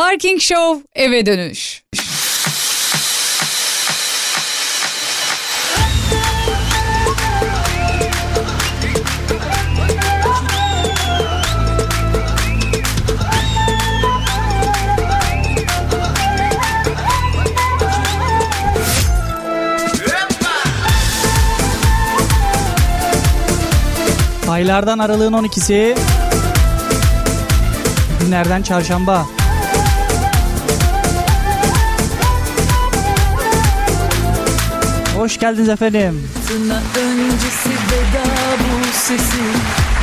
Parking Show eve dönüş. Aylardan aralığın 12'si. Günlerden çarşamba. Hoş geldiniz efendim. Fırtına öncesi veda bu sesi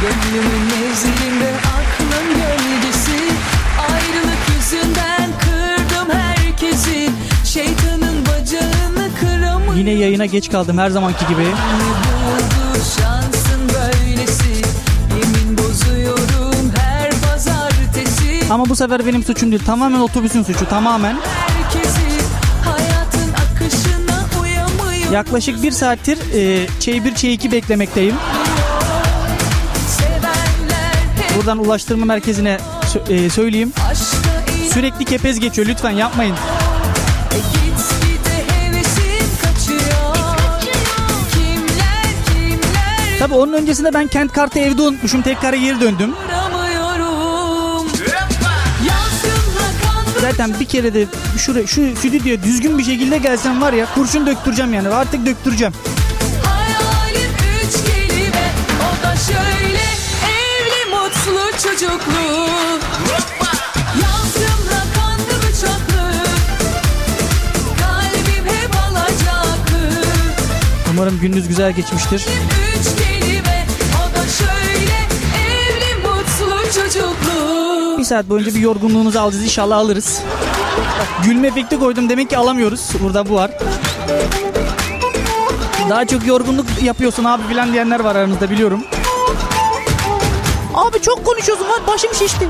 Gönlümün mevzilinde aklın gölgesi Ayrılık yüzünden kırdım herkesi Şeytanın bacağını kıramıyor Yine yayına geç kaldım her zamanki gibi. buldu şansın böylesi Yemin bozuyorum her pazartesi Ama bu sefer benim suçum değil. Tamamen otobüsün suçu. Tamamen. Yaklaşık bir saattir e, Ç1 Ç2 beklemekteyim. Sevenler hep Buradan ulaştırma merkezine e, söyleyeyim. Sürekli kepez geçiyor. Lütfen yapmayın. Kimler Tabii onun öncesinde ben kent kartı evde unutmuşum. Tekrar geri döndüm. Zaten bir kere de şuraya, şu stüdyoya düzgün bir şekilde gelsem var ya kurşun döktüreceğim yani. Artık döktüreceğim. Hayalim üç kelime O da şöyle Evli mutlu çocuklu Umarım gününüz güzel geçmiştir. Saat boyunca bir yorgunluğunuzu alacağız. İnşallah alırız. Gülme efekti koydum. Demek ki alamıyoruz. Burada bu var. Daha çok yorgunluk yapıyorsun abi filan diyenler var aranızda biliyorum. Abi çok konuşuyorsun lan başım şişti.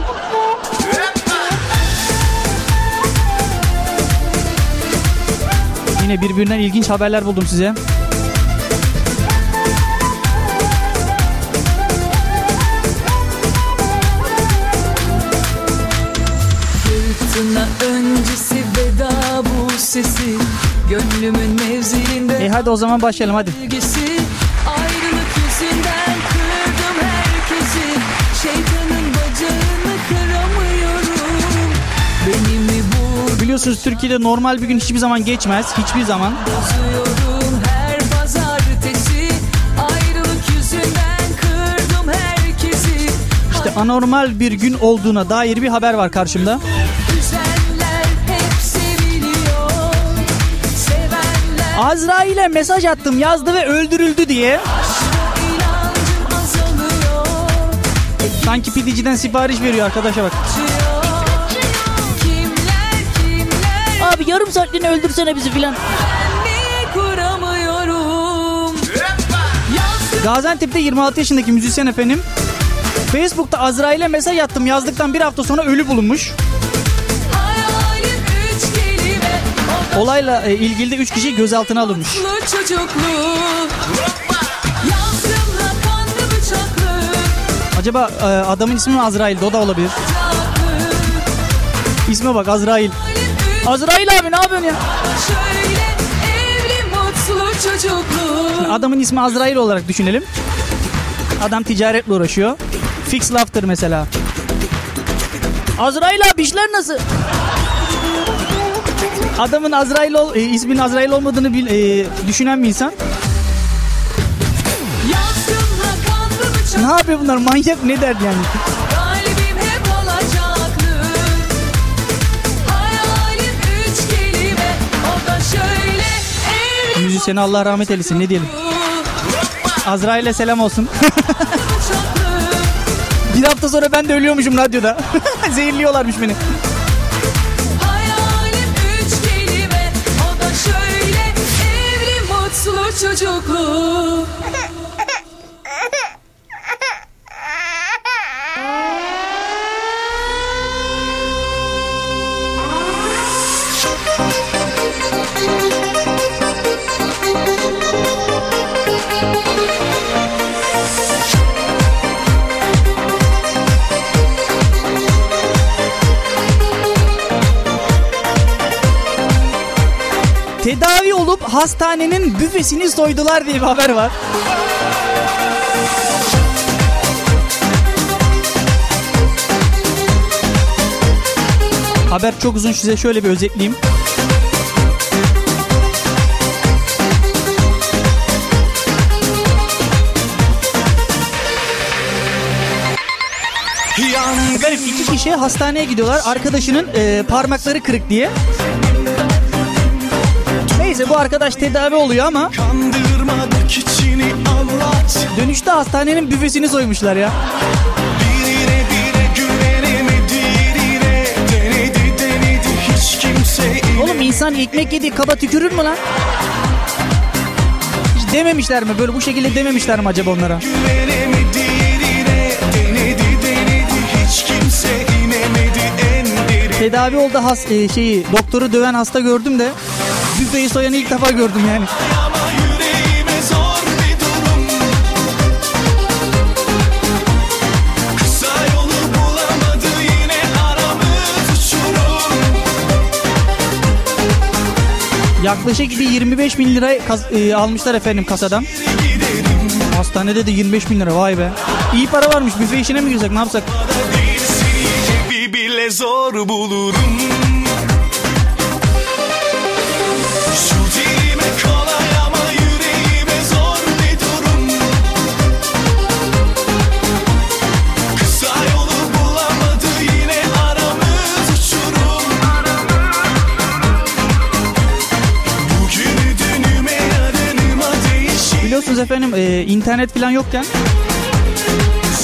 Yine birbirinden ilginç haberler buldum size. Sesi Gönlümün mevzilinde E hadi o zaman başlayalım hadi. gölgesi Ayrılık yüzünden kırdım herkesi Şeytanın bacağını kıramıyorum Beni mi Biliyorsunuz Türkiye'de normal bir gün hiçbir zaman geçmez. Hiçbir zaman. bozuyorum her pazartesi Ayrılık yüzünden kırdım herkesi İşte anormal bir gün olduğuna dair bir haber var karşımda. Azrail'e mesaj attım yazdı ve öldürüldü diye. Sanki pidiciden sipariş veriyor arkadaşa bak. Abi yarım saatliğine öldürsene bizi filan. Gaziantep'te 26 yaşındaki müzisyen efendim. Facebook'ta Azrail'e mesaj attım yazdıktan bir hafta sonra ölü bulunmuş. Olayla e, ilgili de 3 kişi gözaltına alınmış. Acaba e, adamın ismi mi Azrail'di o da olabilir. İsme bak Azrail. Azrail abi ne yapıyorsun ya? Adamın ismi Azrail olarak düşünelim. Adam ticaretle uğraşıyor. Fix Laughter mesela. Azrail abi işler nasıl? Adamın Azrail ol, e, isminin Azrail olmadığını bil- e, düşünen bir insan. Ne yapıyor bunlar manyak ne derdi yani? Müzisyene Allah rahmet eylesin ne diyelim. Azrail'e selam olsun. bir hafta sonra ben de ölüyormuşum radyoda. Zehirliyorlarmış beni. Mutlu hastanenin büfesini soydular diye bir haber var. Haber çok uzun size şöyle bir özetleyeyim. Efendim iki kişi hastaneye gidiyorlar. Arkadaşının e, parmakları kırık diye. Neyse bu arkadaş tedavi oluyor ama dönüşte hastanenin büfesini soymuşlar ya. Oğlum insan ekmek yediği kaba tükürür mü lan? Hiç dememişler mi? Böyle bu şekilde dememişler mi acaba onlara? Tedavi oldu has e, şeyi doktoru döven hasta gördüm de büfeyi soyanı ilk defa gördüm yani. Yaklaşık bir 25 bin lira e, almışlar efendim kasadan. Hastanede de 25 bin lira vay be. İyi para varmış büfe işine mi girsek ne yapsak? Zor bulurum Biliyorsunuz efendim e, internet falan yokken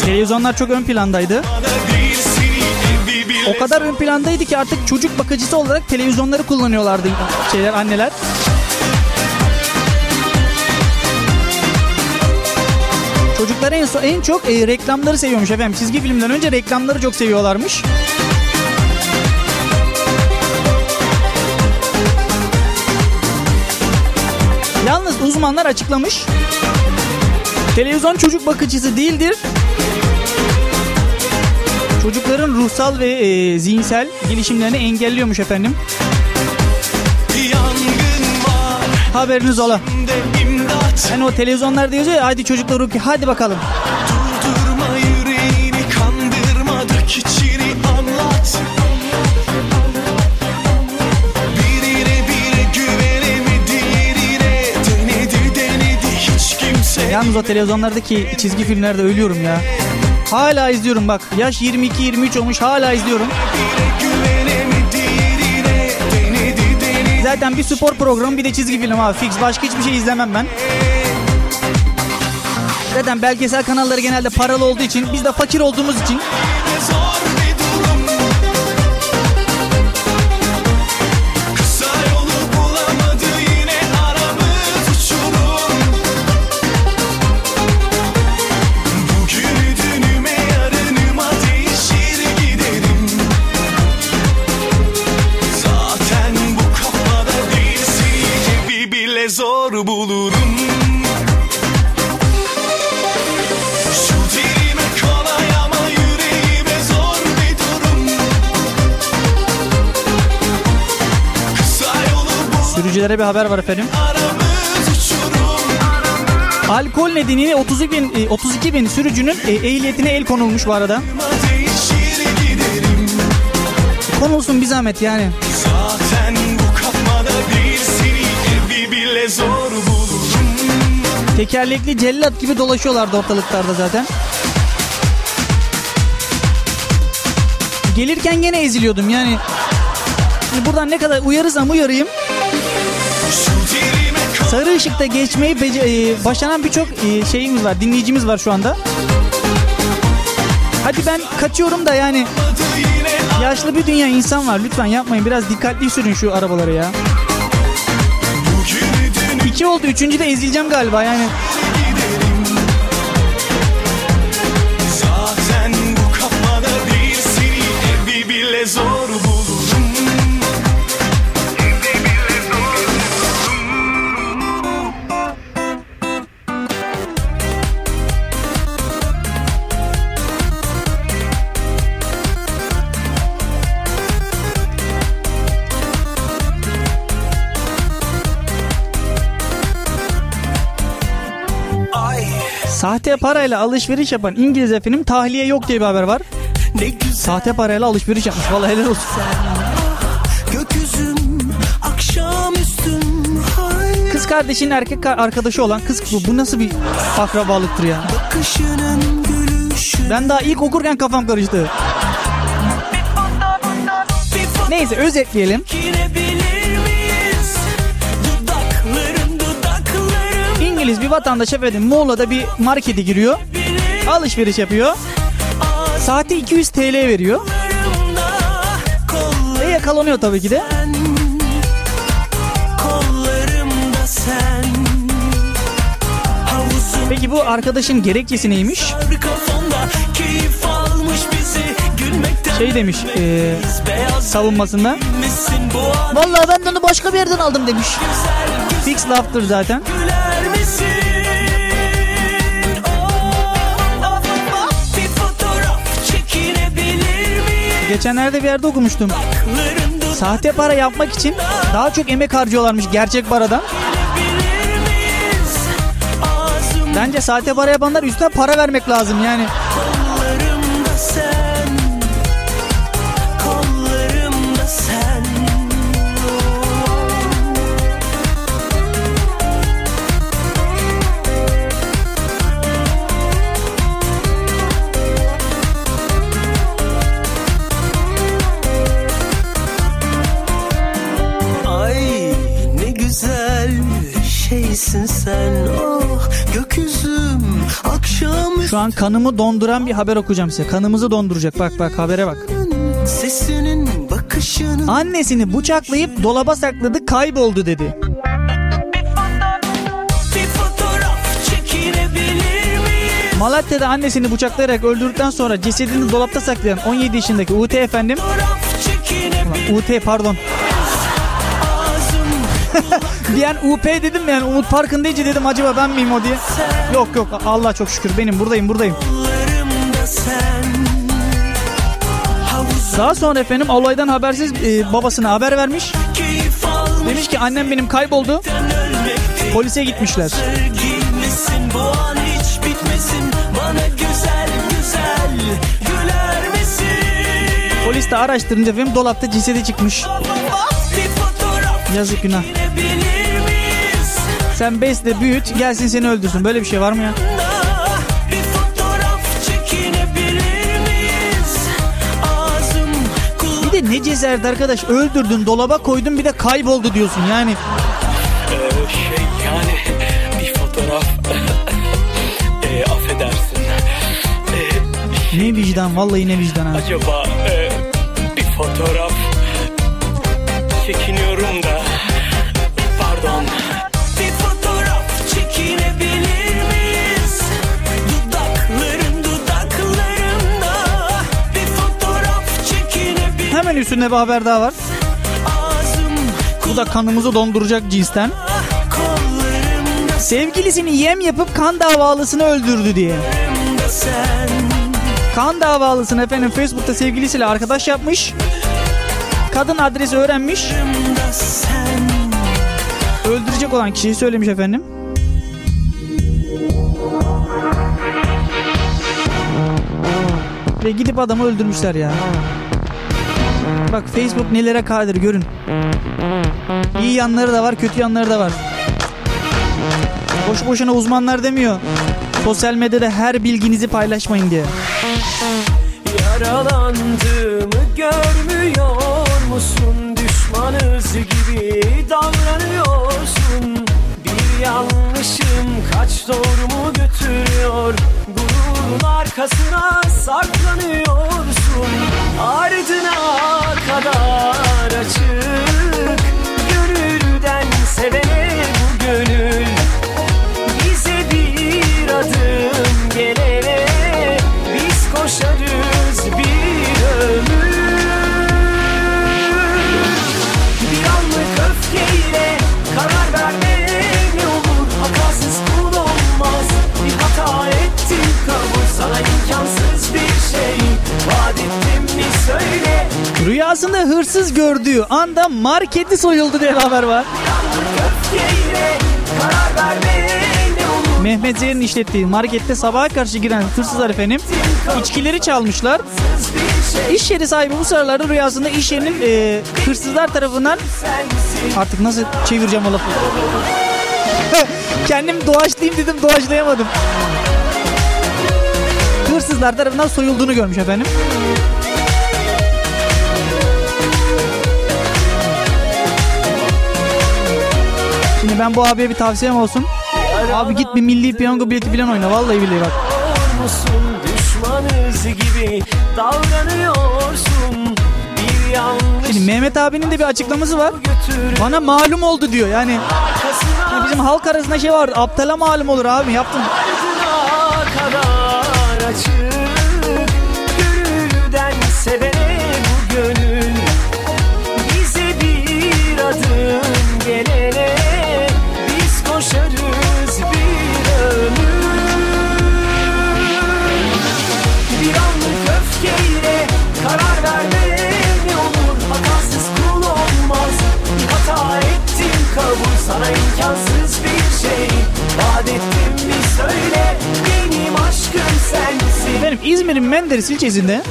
televizyonlar çok ön plandaydı. O kadar ön plandaydı ki artık çocuk bakıcısı olarak televizyonları kullanıyorlardı şeyler anneler. Çocuklar en, en çok e, reklamları seviyormuş efendim. Çizgi filmden önce reklamları çok seviyorlarmış. Uzmanlar açıklamış. Televizyon çocuk bakıcısı değildir. Çocukların ruhsal ve e, zihinsel gelişimlerini engelliyormuş efendim. Haberiniz ola. Hani o televizyonlarda yazıyor ya hadi çocuklar okuyor hadi bakalım. Yalnız o televizyonlardaki çizgi filmlerde ölüyorum ya. Hala izliyorum bak. Yaş 22-23 olmuş hala izliyorum. Zaten bir spor programı bir de çizgi film abi fix. Başka hiçbir şey izlemem ben. Zaten belgesel kanalları genelde paralı olduğu için biz de fakir olduğumuz için Yolu sürücülere bir haber var efendim. Alkol nedeniyle 32 bin, e, 32 bin sürücünün e, ehliyetine el konulmuş bu arada. Konulsun bir zahmet yani. Tekerlekli cellat gibi dolaşıyorlardı ortalıklarda zaten. Gelirken gene eziliyordum yani. Şimdi buradan ne kadar uyarırsam uyarayım. Sarı ışıkta geçmeyi e, başaran birçok e, şeyimiz var, dinleyicimiz var şu anda. Hadi ben kaçıyorum da yani yaşlı bir dünya insan var. Lütfen yapmayın. Biraz dikkatli sürün şu arabaları ya. Bugünü dünü İki oldu. Üçüncü de ezileceğim galiba yani. Sahte parayla alışveriş yapan İngiliz efendim tahliye yok diye bir haber var. Ne güzel Sahte parayla alışveriş yapmış. Vallahi helal olsun. gökyüzüm Akşamüstüm hay Kız kardeşinin erkek ka- arkadaşı olan kız bu. Bu nasıl bir akrabalıktır ya? Ben daha ilk okurken kafam karıştı. Neyse özetleyelim. İngiliz bir vatandaş efendim Muğla'da bir markete giriyor. Alışveriş yapıyor. Saati 200 TL veriyor. Ve yakalanıyor tabii ki de. Peki bu arkadaşın gerekçesi neymiş? Şey demiş e, Beyaz savunmasında. Vallahi ben onu başka bir yerden aldım demiş. Fix laftır zaten. Geçenlerde bir yerde okumuştum. Sahte para yapmak için daha çok emek harcıyorlarmış gerçek paradan. Bence sahte para yapanlar üstüne para vermek lazım yani. Şeysin sen oh gökyüzüm akşam Şu an kanımı donduran bir haber okuyacağım size. Kanımızı donduracak. Bak bak habere bak. sesinin bakışının Annesini bıçaklayıp dolaba sakladı kayboldu dedi. Malatya'da annesini bıçaklayarak öldürdükten sonra cesedini dolapta saklayan 17 yaşındaki UT efendim. Çekinebilir UT pardon. an UP dedim yani Umut Park'ın deyince dedim acaba ben miyim o diye. Yok yok Allah çok şükür benim buradayım buradayım. Daha sonra efendim olaydan habersiz e, babasına haber vermiş. Demiş ki annem benim kayboldu. Polise gitmişler. Polis de araştırınca efendim dolapta cesedi çıkmış. Yazık günah. Sen besle büyüt gelsin seni öldürsün. Böyle bir şey var mı ya? Bir de ne cesaret arkadaş öldürdün dolaba koydun bir de kayboldu diyorsun yani. Ee, şey yani bir fotoğraf ee, affedersin Ee, Ne vicdan vallahi ne vicdan ha. acaba ee, bir fotoğraf üstünde bir haber daha var. Bu da kanımızı donduracak cinsten. Sevgilisini yem yapıp kan davalısını öldürdü diye. Kan davalısını efendim Facebook'ta sevgilisiyle arkadaş yapmış. Kadın adresi öğrenmiş. Öldürecek olan kişiyi söylemiş efendim. Ve gidip adamı öldürmüşler ya. Bak Facebook nelere kadir görün. İyi yanları da var, kötü yanları da var. Boş boşuna uzmanlar demiyor. Sosyal medyada her bilginizi paylaşmayın diye. Yaralandığımı görmüyor musun? Düşmanız gibi davranıyorsun Bir yanlışım kaç doğru mu götürüyor Gururun arkasına saklanıyorsun Ardına kadar açık Gönülden sevene bu gönül. Bize bir adım gelene biz koşarız bir ömür. Bir anlık öfkeyle karar verme ne olur hatasız kul olmaz Bir hata ettim kabul sana imkansız bir şey Rüyasında hırsız gördüğü anda marketi soyuldu diye haber var. Mehmet Zeyer'in işlettiği markette sabaha karşı giren hırsızlar efendim içkileri çalmışlar. İş yeri sahibi bu sıralarda rüyasında iş yerinin e, hırsızlar tarafından artık nasıl çevireceğim o lafı. Kendim doğaçlayayım dedim doğaçlayamadım. Hırsızlar tarafından soyulduğunu görmüş efendim. Şimdi ben bu abiye bir tavsiyem olsun. Abi git bir milli piyango bileti falan oyna. Vallahi billahi bak. Şimdi Mehmet abinin de bir açıklaması var. Bana malum oldu diyor. Yani arkasına bizim halk arasında şey var. Aptala malum olur abi yaptın. Sevene bu gönül. Bize bir adım gelene biz koşarız bir ömür. Bir anlık öfkeyle karar verme ne olur. Hatasız kul olmaz. Hata ettim kabul sana imkansız bir şey. Vaat ettim söyle. Benim aşkım sensin Benim İzmir'in Menderes ilçesinde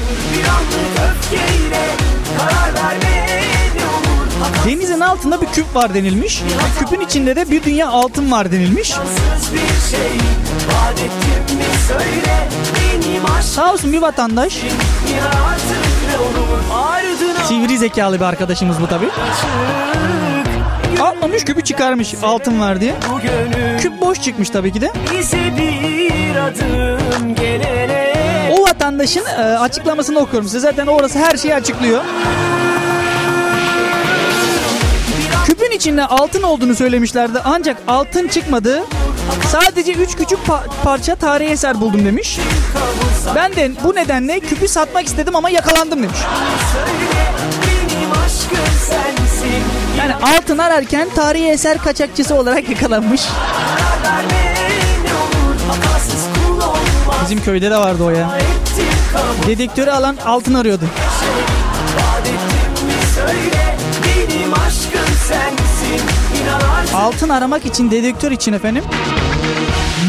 denizin altında bir küp var denilmiş. Küpün içinde de bir dünya altın var denilmiş. Sağ olsun bir vatandaş. Sivri zekalı bir arkadaşımız bu tabi. Atlamış küpü çıkarmış altın var diye. Küp boş çıkmış tabii ki de. bize bir adım gelene vatandaşın e, açıklamasını okuyorum size. Zaten orası her şeyi açıklıyor. Küpün içinde altın olduğunu söylemişlerdi ancak altın çıkmadı. Sadece 3 küçük pa- parça tarihi eser buldum demiş. Ben de bu nedenle küpü satmak istedim ama yakalandım demiş. Yani altın ararken tarihi eser kaçakçısı olarak yakalanmış. Bizim köyde de vardı o ya. Dedektörü alan altın arıyordu. Altın aramak için dedektör için efendim.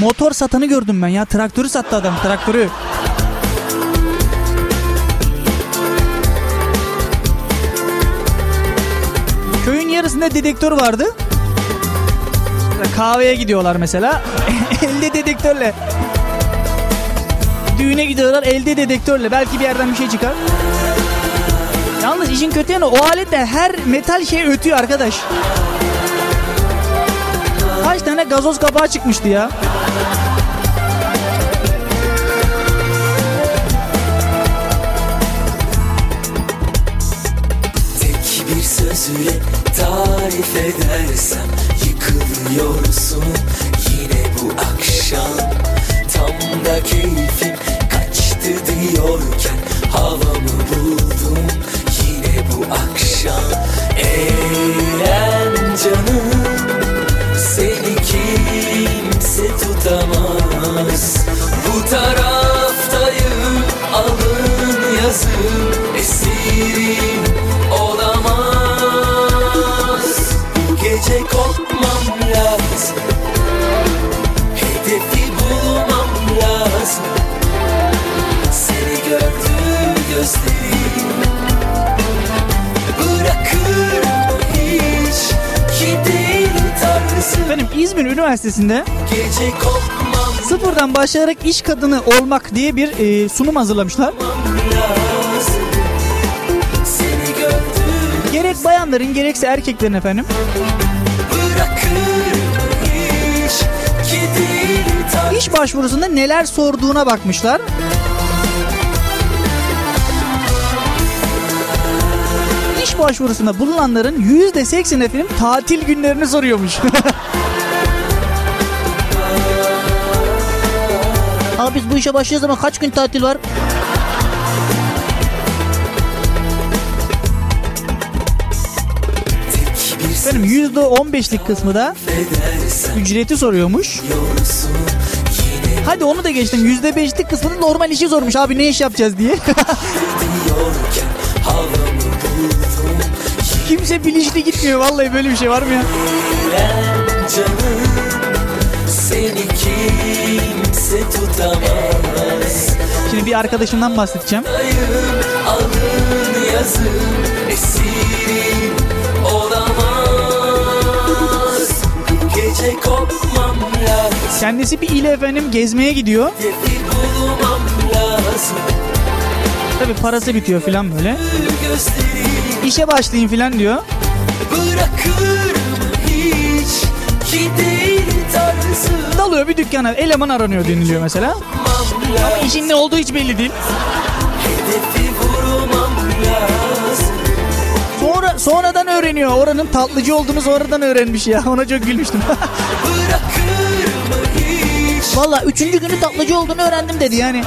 Motor satanı gördüm ben ya. Traktörü sattı adam traktörü. Köyün yarısında dedektör vardı. Kahveye gidiyorlar mesela. elde dedektörle. Düğüne gidiyorlar elde dedektörle. Belki bir yerden bir şey çıkar. Yalnız işin kötü yanı o aletle her metal şey ötüyor arkadaş. Kaç tane gazoz kapağı çıkmıştı ya. Tek bir sözüyle tarif edersem Yıkılıyorsun yine bu akşam Tam da keyfim Üniversitesi'nde sıfırdan başlayarak iş kadını olmak diye bir e, sunum hazırlamışlar. Gerek bayanların gerekse erkeklerin efendim. İş başvurusunda neler sorduğuna bakmışlar. İş başvurusunda bulunanların %80 efendim tatil günlerini soruyormuş. Abi biz bu işe başlıyoruz zaman kaç gün tatil var? Benim %15'lik kısmı da ücreti soruyormuş. Hadi onu da geçtim. %5'lik kısmı da normal işi sormuş abi ne iş yapacağız diye. Kimse bilinçli gitmiyor vallahi böyle bir şey var mı ya? Canım Şimdi bir arkadaşımdan bahsedeceğim. Kendisi bir ile efendim gezmeye gidiyor. Tabi parası bitiyor filan böyle. İşe başlayayım filan diyor. bırakır mı hiç tarzım Dalıyor bir dükkana eleman aranıyor deniliyor mesela. Ama işin ne olduğu hiç belli değil. Sonra sonradan öğreniyor. Oranın tatlıcı olduğunu sonradan öğrenmiş ya. Ona çok gülmüştüm. Valla üçüncü günü tatlıcı olduğunu öğrendim dedi yani.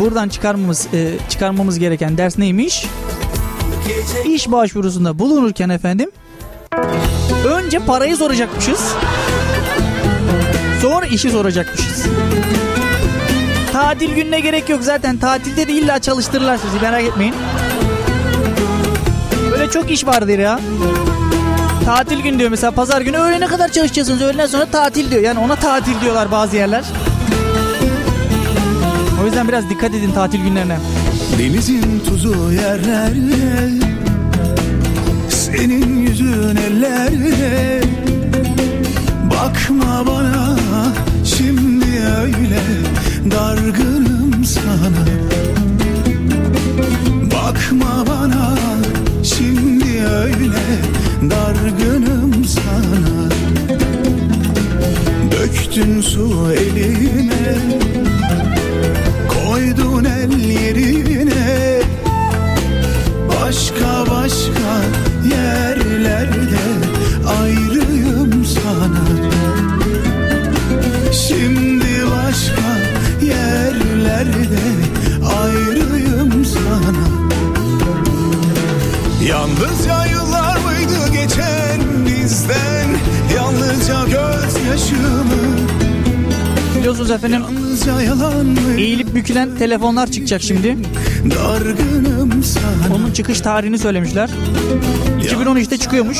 Buradan çıkarmamız e, çıkarmamız gereken ders neymiş? İş başvurusunda bulunurken efendim önce parayı soracakmışız. Sonra işi soracakmışız. Tatil gününe gerek yok zaten. Tatilde de illa çalıştırırlar sizi merak etmeyin. Böyle çok iş vardır ya. Tatil gün diyor mesela pazar günü öğlene kadar çalışacaksınız. Öğleden sonra tatil diyor. Yani ona tatil diyorlar bazı yerler. O yüzden biraz dikkat edin tatil günlerine. Denizin tuzu yerlerde Senin yüzün ellerde. Bakma bana şimdi öyle Dargınım sana. Bakma bana şimdi öyle Dargınım sana. Döktün su elime Başka başka yerlerde ayrıyım sana. Şimdi başka yerlerde ayrıyım sana. Yalnızca yıllar mıydı geçen bizden? Yalnızca gözyaşımı Biliyorsunuz efendim eğilip bükülen telefonlar çıkacak şimdi. Onun çıkış tarihini söylemişler. 2013'te çıkıyormuş.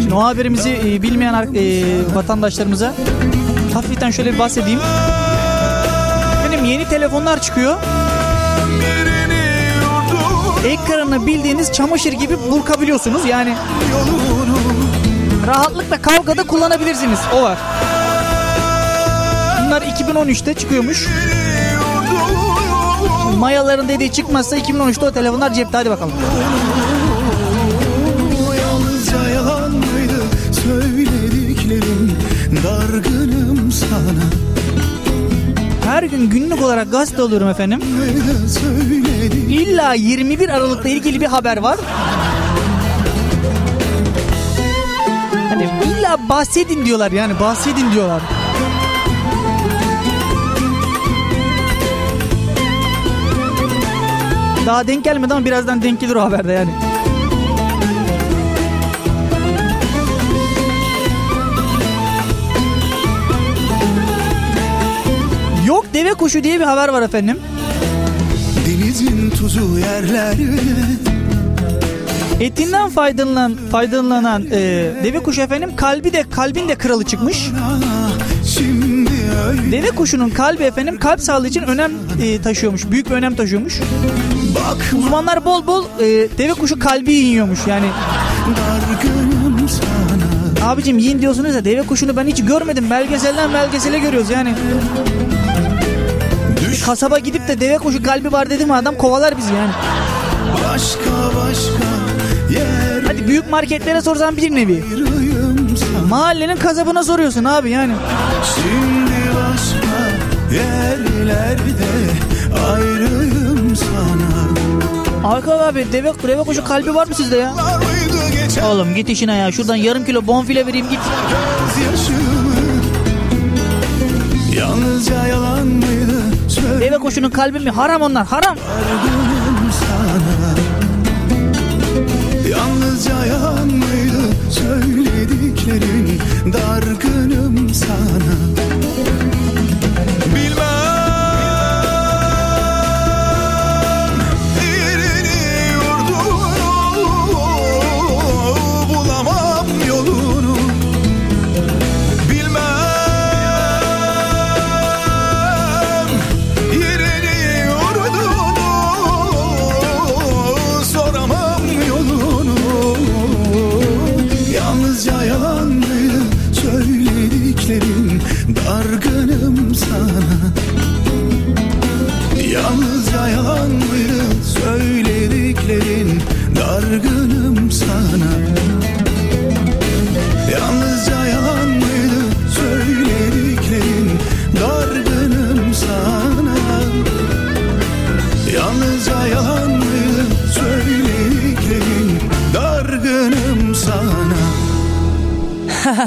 Şimdi o haberimizi e, bilmeyen e, vatandaşlarımıza hafiften şöyle bir bahsedeyim. Benim yeni telefonlar çıkıyor. Ekranını bildiğiniz çamaşır gibi burkabiliyorsunuz. Yani rahatlıkla kavgada kullanabilirsiniz. O var. Bunlar 2013'te çıkıyormuş. Mayaların dediği çıkmazsa 2013'te o telefonlar cepte. Hadi bakalım. Yalnızca yalan mıydı söylediklerim Dargınım sana Her gün günlük olarak gazete alıyorum efendim. İlla 21 Aralık'la ilgili bir haber var. Hani illa bahsedin diyorlar yani bahsedin diyorlar. Daha denk gelmedi ama birazdan denk gelir o haberde yani. Yok deve kuşu diye bir haber var efendim. Denizin tuzu yerlerde Etinden faydalanan faydalanan e, deve kuşu efendim kalbi de kalbin de kralı çıkmış. Deve kuşunun kalbi efendim kalp sağlığı için önem e, taşıyormuş. Büyük bir önem taşıyormuş. Uzmanlar bol bol e, deve kuşu kalbi yiyormuş. Yani abicim yiyin diyorsunuz ya deve kuşunu ben hiç görmedim. Belgeselden belgesele görüyoruz yani. Düş Kasaba gidip de deve kuşu kalbi var dedi mi adam kovalar bizi yani. başka başka yer Hadi büyük marketlere sorsan bir nevi. Mahallenin kasabına soruyorsun abi yani. Şimdi yerlerde ayrıyım sana Hakan abi deve, deve kuşu kalbi var mı sizde ya? Oğlum git işine ya. Şuradan yarım kilo bonfile vereyim git. Yalnızca yalan mıydı Deve kuşunun kalbi mi? Haram onlar haram. Yalnızca yalan mıydı söylediklerin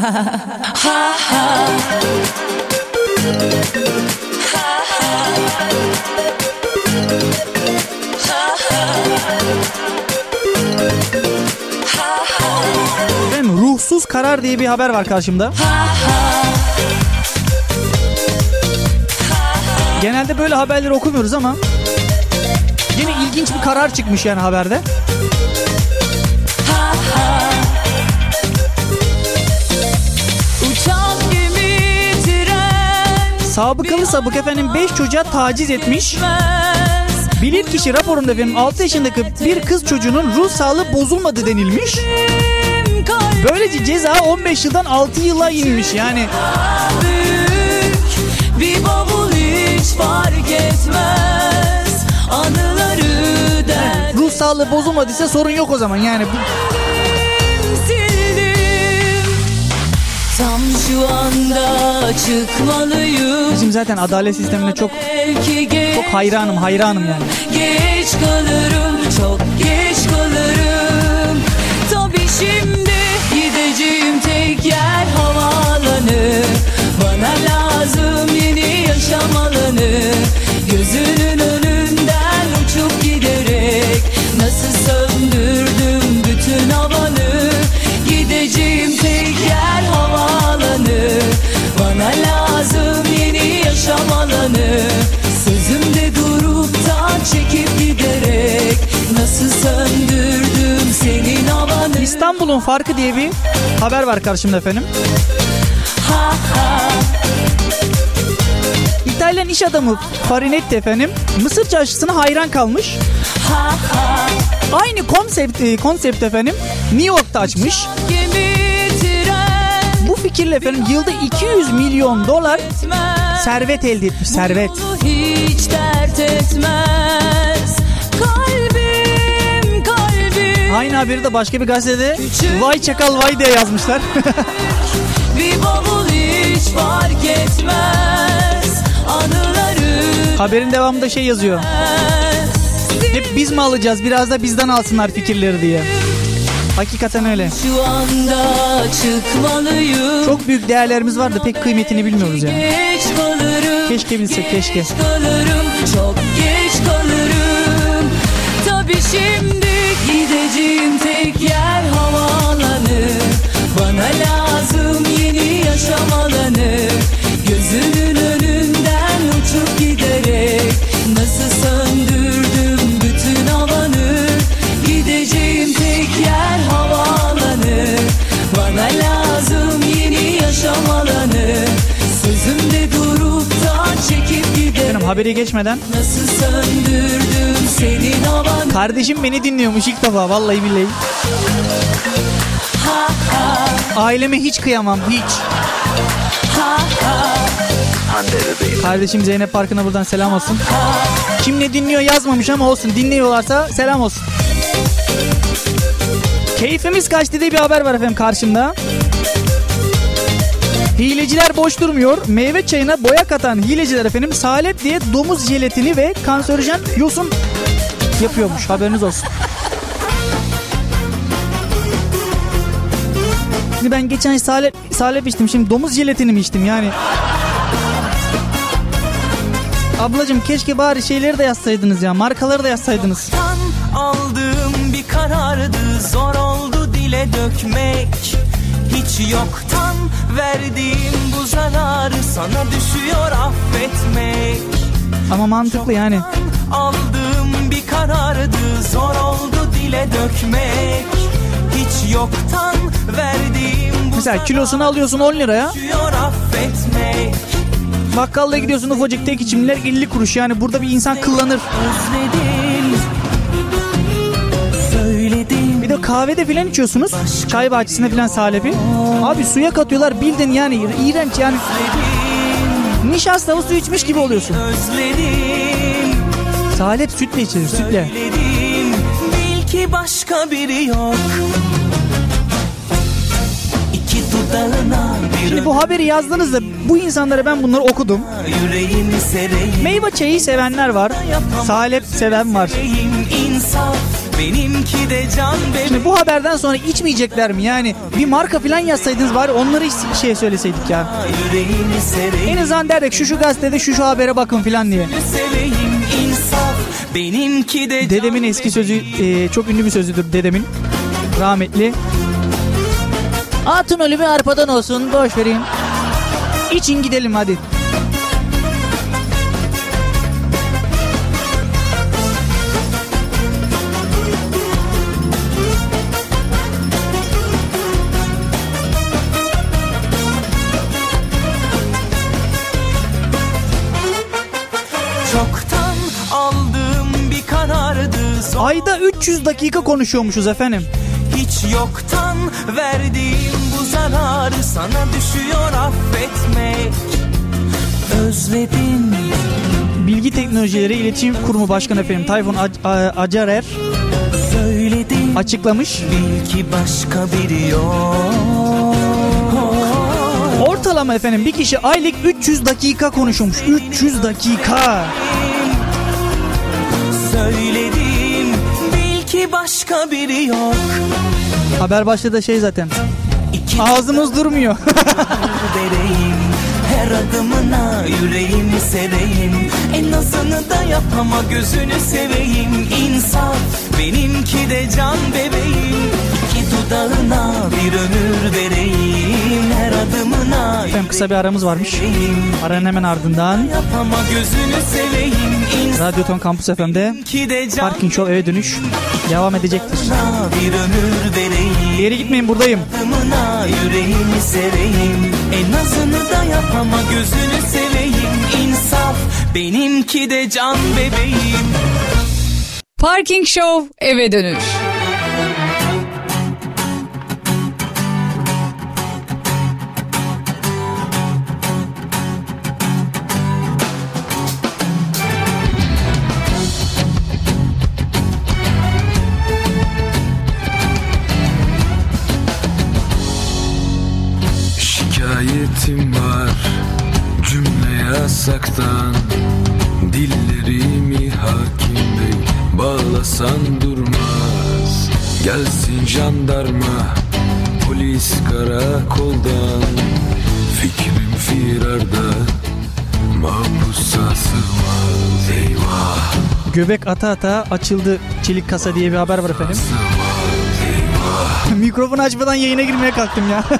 Dargın Efendim ruhsuz karar diye bir haber var karşımda. Genelde böyle haberleri okumuyoruz ama yine ilginç bir karar çıkmış yani haberde. Sabıkalı sabık efendim 5 çocuğa taciz etmiş. Bilirkişi raporunda efendim 6 yaşındaki bir kız çocuğunun ruh sağlığı bozulmadı denilmiş. Böylece ceza 15 yıldan 6 yıla inmiş yani. bir bavul hiç fark etmez. Anıları der Ruh sağlığı bozulmadıysa sorun yok o zaman yani. Şu anda çıkmalıyım. Bizim zaten adalet sistemine çok geç, çok hayranım hayranım yani. geç kalırım, çok geç kalırım. Tabii şimdi gideceğim tek yer havaalanı. Bana lazım yeni yaşam alanı. Gözünün önünden uçup giderek nasıl söndürdüm bütün havanı. Gideceğim tek çekip giderek nasıl söndürdüm senin havanı. İstanbul'un farkı diye bir haber var karşımda efendim. Ha ha. İtalyan iş adamı Farinetti efendim Mısır çarşısına hayran kalmış. Ha. Aynı konsept, e, konsept efendim New York'ta açmış. Gemi tren Bu fikirle efendim yılda 200 milyon dolar bitmez. Servet elde etmiş servet. Bunu hiç dert etmez. Kalbim kalbim Aynı haberi de başka bir gazetede vay çakal vay diye yazmışlar. bir bavul hiç fark etmez. Anıları Haberin devamında şey yazıyor. Hep biz mi alacağız biraz da bizden alsınlar fikirleri diye. Hakikaten öyle. şu anda çıkmalıyım. Çok büyük değerlerimiz var da pek kıymetini bilmiyoruz yani. Keşke bilsek, keşke. Kalırım. Çok geç kalırım. Tabii şimdi haberi geçmeden kardeşim beni dinliyormuş ilk defa vallahi billahi. Ha Aileme hiç kıyamam hiç. Kardeşim Zeynep Parkı'na buradan selam olsun. Kim ne dinliyor yazmamış ama olsun. Dinliyorlarsa selam olsun. Keyfimiz kaçtı diye bir haber var efendim karşımda. Hileciler boş durmuyor. Meyve çayına boya katan hileciler efendim salep diye domuz jelatini ve kanserojen yosun yapıyormuş. Haberiniz olsun. Şimdi ben geçen salep, salep içtim. Şimdi domuz jelatini mi içtim yani? Ablacım keşke bari şeyleri de yazsaydınız ya. Markaları da yazsaydınız. Aldığım bir karardı Zor oldu dile dökmek Hiç yoktan verdiğim bu zararı Sana düşüyor affetmek Ama mantıklı yani. Aldığım bir karardı Zor oldu dile dökmek Hiç yoktan verdiğim bu Mesela kilosunu alıyorsun 10 liraya. Affetmek Bakkalla gidiyorsun ufacık tek içimler 50 kuruş. Yani burada bir insan kıllanır. Özledim kahvede filan içiyorsunuz. Çay bahçesinde filan salepi. Abi suya katıyorlar bildin yani iğrenç yani. Nişastalı su içmiş gibi oluyorsun. Salep sütle içilir sütle. Bil ki başka biri yok Şimdi bu haberi yazdığınızda bu insanlara ben bunları okudum. Meyve çayı sevenler var. Salep seven var. Benimki de can bebeğim Şimdi bu haberden sonra içmeyecekler mi? Yani bir marka falan yazsaydınız bari onları hiç şey söyleseydik ya. En azından derdik şu şu gazetede şu şu habere bakın falan diye. benimki de Dedemin eski sözü e, çok ünlü bir sözüdür dedemin. Rahmetli. Atın ölümü arpadan olsun boş vereyim. İçin gidelim hadi. Ayda 300 dakika konuşuyormuşuz efendim. Hiç yoktan verdiğim bu zararı Sana düşüyor affetmek Özledim Bilgi Teknolojileri İletişim Kurumu Başkanı efendim Tayfun Acarer Söyledim açıklamış. Bil ki başka biri yok Ortalama efendim bir kişi aylık 300 dakika konuşuyormuş. 300 dakika. Söyledim başka biri yok. Haber başta da şey zaten. İki Ağzımız durmuyor. vereyim Her adımına yüreğimi sereyim En azını da yapama gözünü seveyim. İnsaf benimki de can bebeğim. İki dudağına bir ömür efendim kısa bir aramız varmış. Aranın hemen ardından seveyim Radyo Ton Kampüs FM'de Parking Show eve dönüş devam edecektir. bir yere gitmeyin buradayım. Yüreğimi sereyim En azını da yapama gözünü seveyim İnsaf benimki de can bebeğim Parking Show eve dönüş. Karakoldan Fikrim firarda mahpusa sığmaz Eyvah Göbek ata ata açıldı çelik kasa diye bir haber var efendim. sığmaz eyvah Mikrofon açmadan yayına girmeye kalktım ya.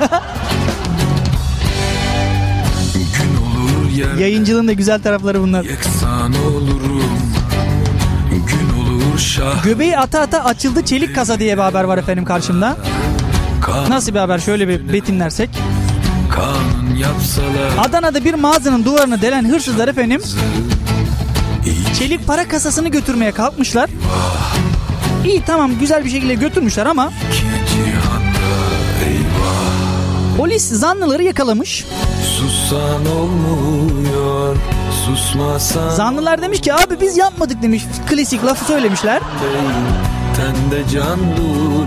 Yayıncılığın da güzel tarafları bunlar. yeksan olurum Gün olur şah Göbeği ata ata açıldı çelik kasa diye bir haber var efendim karşımda. Nasıl bir haber şöyle bir betimlersek. Adana'da bir mağazanın duvarını delen hırsızlar efendim çelik para kasasını götürmeye kalkmışlar. İyi tamam güzel bir şekilde götürmüşler ama polis zanlıları yakalamış. Sussan olmuyor susmasan Zanlılar demiş ki abi biz yapmadık demiş. Klasik lafı söylemişler. Tende can durmaz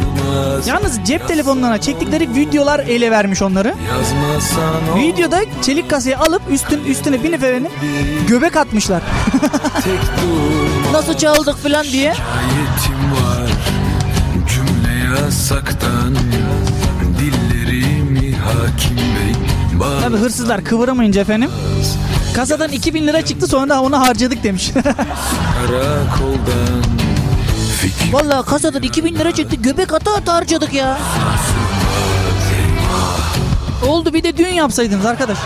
Yalnız cep telefonlarına çektikleri videolar ele vermiş onları. Videoda çelik kasayı alıp üstün üstüne binip efendim göbek atmışlar. Nasıl çaldık falan diye. Tabi hırsızlar kıvıramayınca efendim. Kasadan 2000 lira çıktı sonra onu harcadık demiş. Karakoldan fikir Vallahi kasadan 2000 lira çıktı göbek ata ata harcadık ya. Oldu bir de düğün yapsaydınız arkadaş.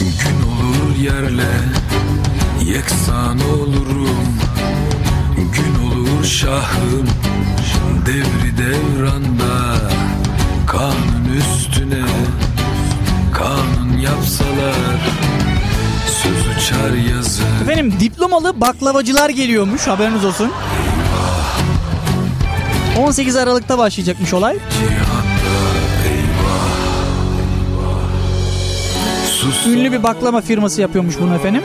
Gün olur yerle yeksan olurum Gün olur şahım devri devranda Kanun üstüne yapsalar Söz uçar yazı Efendim diplomalı baklavacılar geliyormuş haberiniz olsun. 18 Aralık'ta başlayacakmış olay. Ünlü bir baklava firması yapıyormuş bunu efendim.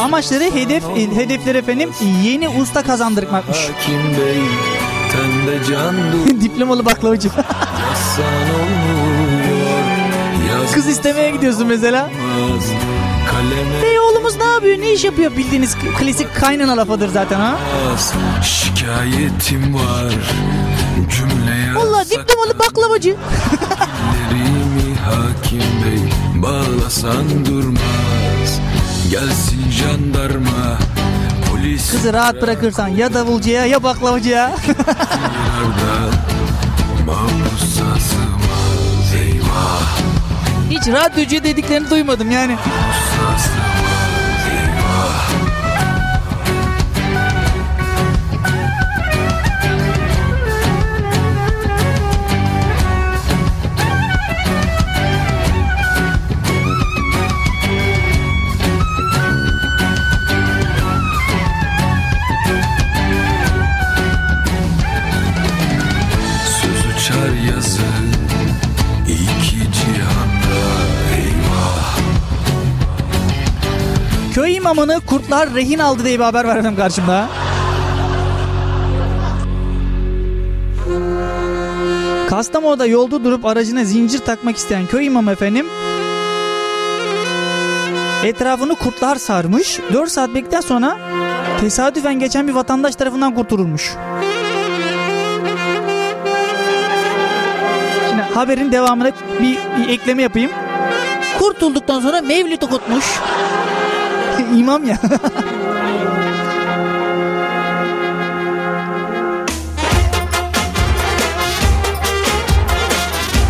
Amaçları hedef hedefleri efendim yeni usta kazandırmakmış. Hakim bey Diplomalı baklavacı. Kız istemeye gidiyorsun mesela. Hey oğlumuz ne yapıyor? Ne iş yapıyor? Bildiğiniz klasik kaynana lafıdır zaten ha. Şikayetim var Cümle Vallahi diplomalı baklavacı. Hakim bey Bağlasan durmaz Gelsin jandarma Polis Kızı rahat bırakırsan ya davulcuya ya baklavacıya. Sığmaz Eyvah Hiç radyocu dediklerini duymadım yani. İmamını kurtlar rehin aldı diye bir haber var efendim karşımda. Kastamonu'da yolda durup aracına zincir takmak isteyen köy imamı efendim etrafını kurtlar sarmış. 4 saat bekledikten sonra tesadüfen geçen bir vatandaş tarafından kurtulmuş. Şimdi haberin devamına bir, bir ekleme yapayım. Kurtulduktan sonra mevlüt okutmuş. İmam ya.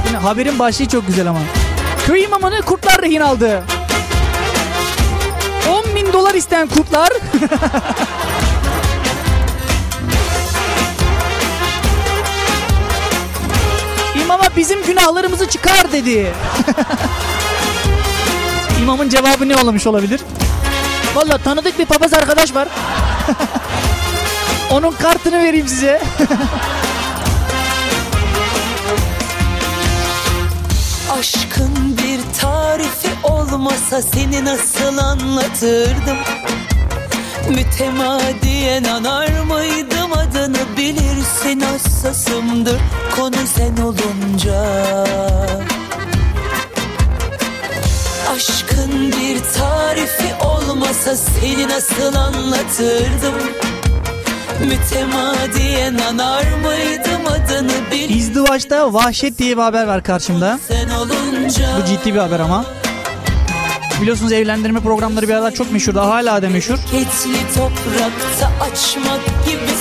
Yine haberin başlığı çok güzel ama. Köy imamını kurtlar rehin aldı. 10 bin dolar isteyen kurtlar İmama bizim günahlarımızı çıkar dedi. İmamın cevabı ne olmuş olabilir? Valla tanıdık bir papaz arkadaş var. Onun kartını vereyim size. Aşkın bir tarifi olmasa seni nasıl anlatırdım Mütemadiyen anar mıydım adını bilirsin hassasımdır konu sen olunca Aşkın bir tarifi olmasa seni nasıl anlatırdım Mütemadiyen anar mıydım adını bil İzdivaçta vahşet diye bir haber var karşımda. sen olunca Bu ciddi bir haber ama. Biliyorsunuz evlendirme programları bir aralar çok meşhurdu. Hala da meşhur.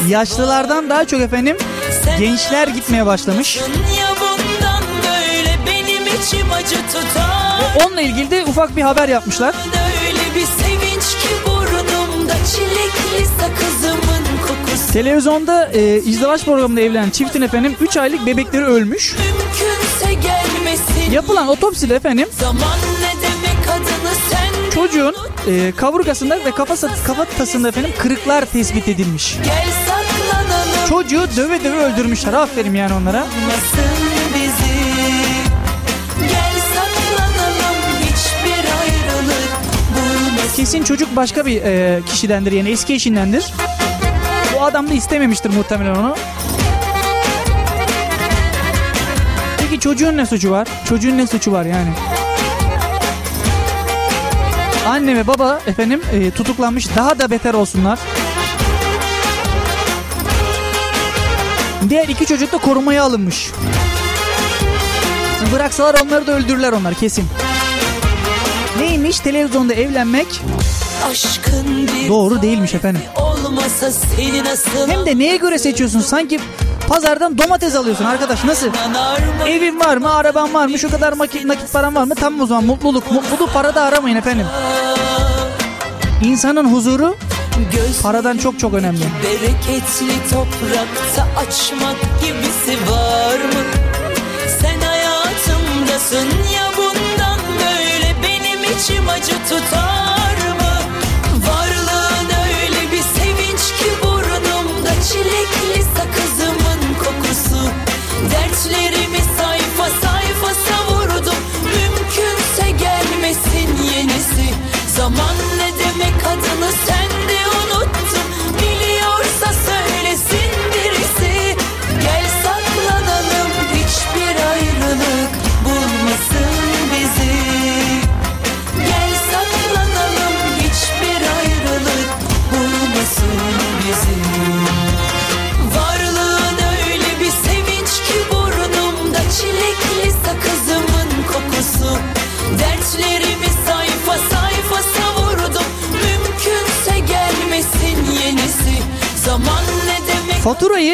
Yaşlılardan daha çok efendim gençler gitmeye başlamış. Ya bundan böyle benim içim acı tutar Onunla ilgili de ufak bir haber yapmışlar. Televizyonda e, izdivaç programında evlenen çiftin efendim 3 aylık bebekleri ölmüş. Yapılan otopside efendim çocuğun e, kaburgasında ve kafası, kafatasında efendim kırıklar tespit edilmiş. Çocuğu döve döve öldürmüşler. Aferin yani onlara. Bulmasın Kesin çocuk başka bir e, kişidendir yani eski eşindendir. Bu adam da istememiştir muhtemelen onu. Peki çocuğun ne suçu var? Çocuğun ne suçu var yani? Anne ve baba efendim e, tutuklanmış daha da beter olsunlar. Diğer iki çocuk da korumaya alınmış. Bıraksalar onları da öldürürler onlar kesin. Neymiş televizyonda evlenmek doğru değilmiş efendim. Hem de neye göre seçiyorsun? Sanki pazardan domates alıyorsun arkadaş nasıl? Evin var mı? Araban var mı? Şu kadar nakit, nakit paran var mı? Tamam o zaman mutluluk. Mutluluk parada aramayın efendim. İnsanın huzuru paradan çok çok önemli. bereketli toprakta açmak gibisi var mı? Sen hayatımdasın ya içim acı tutar mı? Varlığın öyle bir sevinç ki burnumda çilekli sakızımın kokusu. Dertlerimi sayfa sayfa savurdum Mümkünse gelmesin yenisi Zaman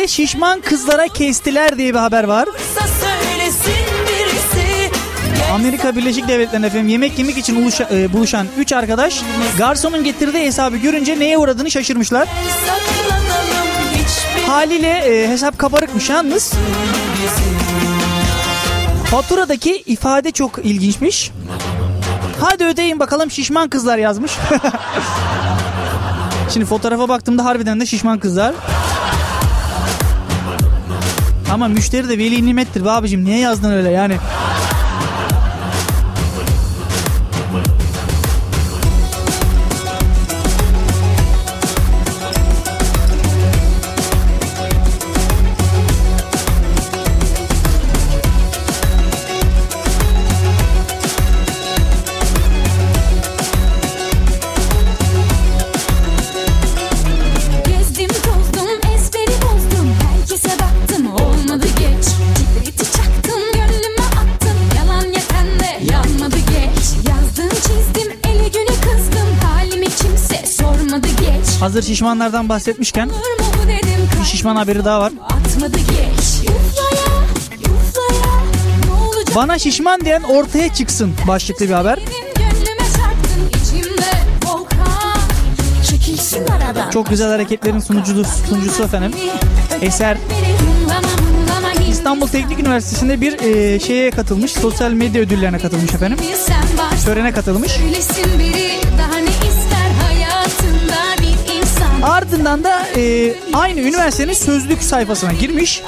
Şişman kızlara kestiler diye bir haber var. Amerika Birleşik Devletleri'nde efendim yemek yemek için uluşa- e, buluşan 3 arkadaş garsonun getirdiği hesabı görünce neye uğradığını şaşırmışlar. Haliyle e, hesap kabarıkmış yalnız. Faturadaki ifade çok ilginçmiş. Hadi ödeyin bakalım şişman kızlar yazmış. Şimdi fotoğrafa baktığımda harbiden de şişman kızlar. Ama müşteri de veli nimettir be abicim. Niye yazdın öyle yani? Hazır şişmanlardan bahsetmişken bir şişman haberi daha var. Bana şişman diyen ortaya çıksın başlıklı bir haber. Çok güzel hareketlerin sunucusu, sunucusu efendim. Eser İstanbul Teknik Üniversitesi'nde bir e, şeye katılmış. Sosyal medya ödüllerine katılmış efendim. Törene katılmış. Ardından da e, aynı üniversitenin sözlük sayfasına girmiş.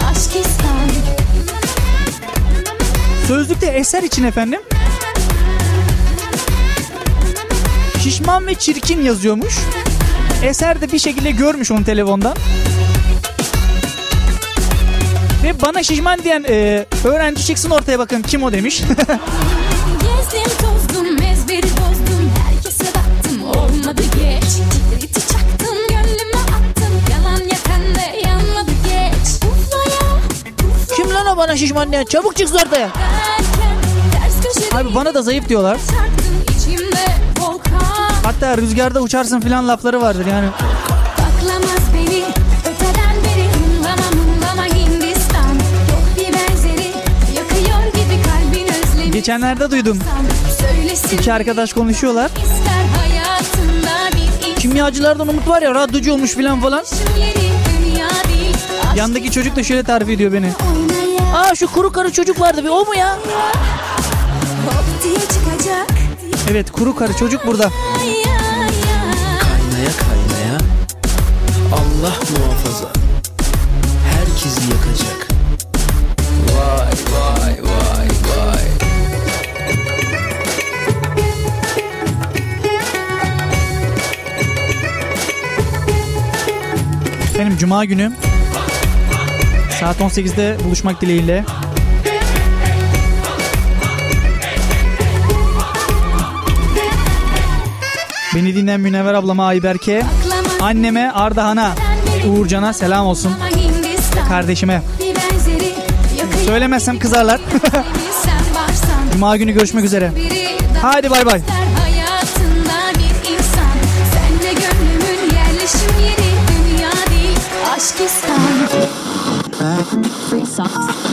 Sözlükte eser için efendim şişman ve çirkin yazıyormuş. Eser de bir şekilde görmüş onu telefondan. Ve bana şişman diyen e, öğrenci çıksın ortaya bakın kim o demiş. lan şişman diyen çabuk çıksın ortaya. Abi bana da zayıf diyorlar. Hatta rüzgarda uçarsın filan lafları vardır yani. Baklamaz beni öteden beri Hımlama mımlama Hindistan Yok bir benzeri yakıyor gibi kalbin özlemi Geçenlerde duydum. İki arkadaş konuşuyorlar. Kimyacılardan Umut var ya radyocu olmuş filan falan. Yandaki çocuk da şöyle tarif ediyor beni. Aa şu kuru karı çocuk vardı bir o mu ya? Evet kuru karı çocuk burada. Ay ay ay Kaynaya kaynaya Allah muhafaza herkesi yakacak. Vay vay vay vay. Benim cuma günü saat 18'de buluşmak dileğiyle. Beni dinleyen Münevver ablama Ayberk'e, anneme Ardahan'a, Uğurcan'a selam olsun. Kardeşime. Söylemezsem kızarlar. Cuma günü görüşmek üzere. Hadi bay bay. Yeri dünya değil aşk istan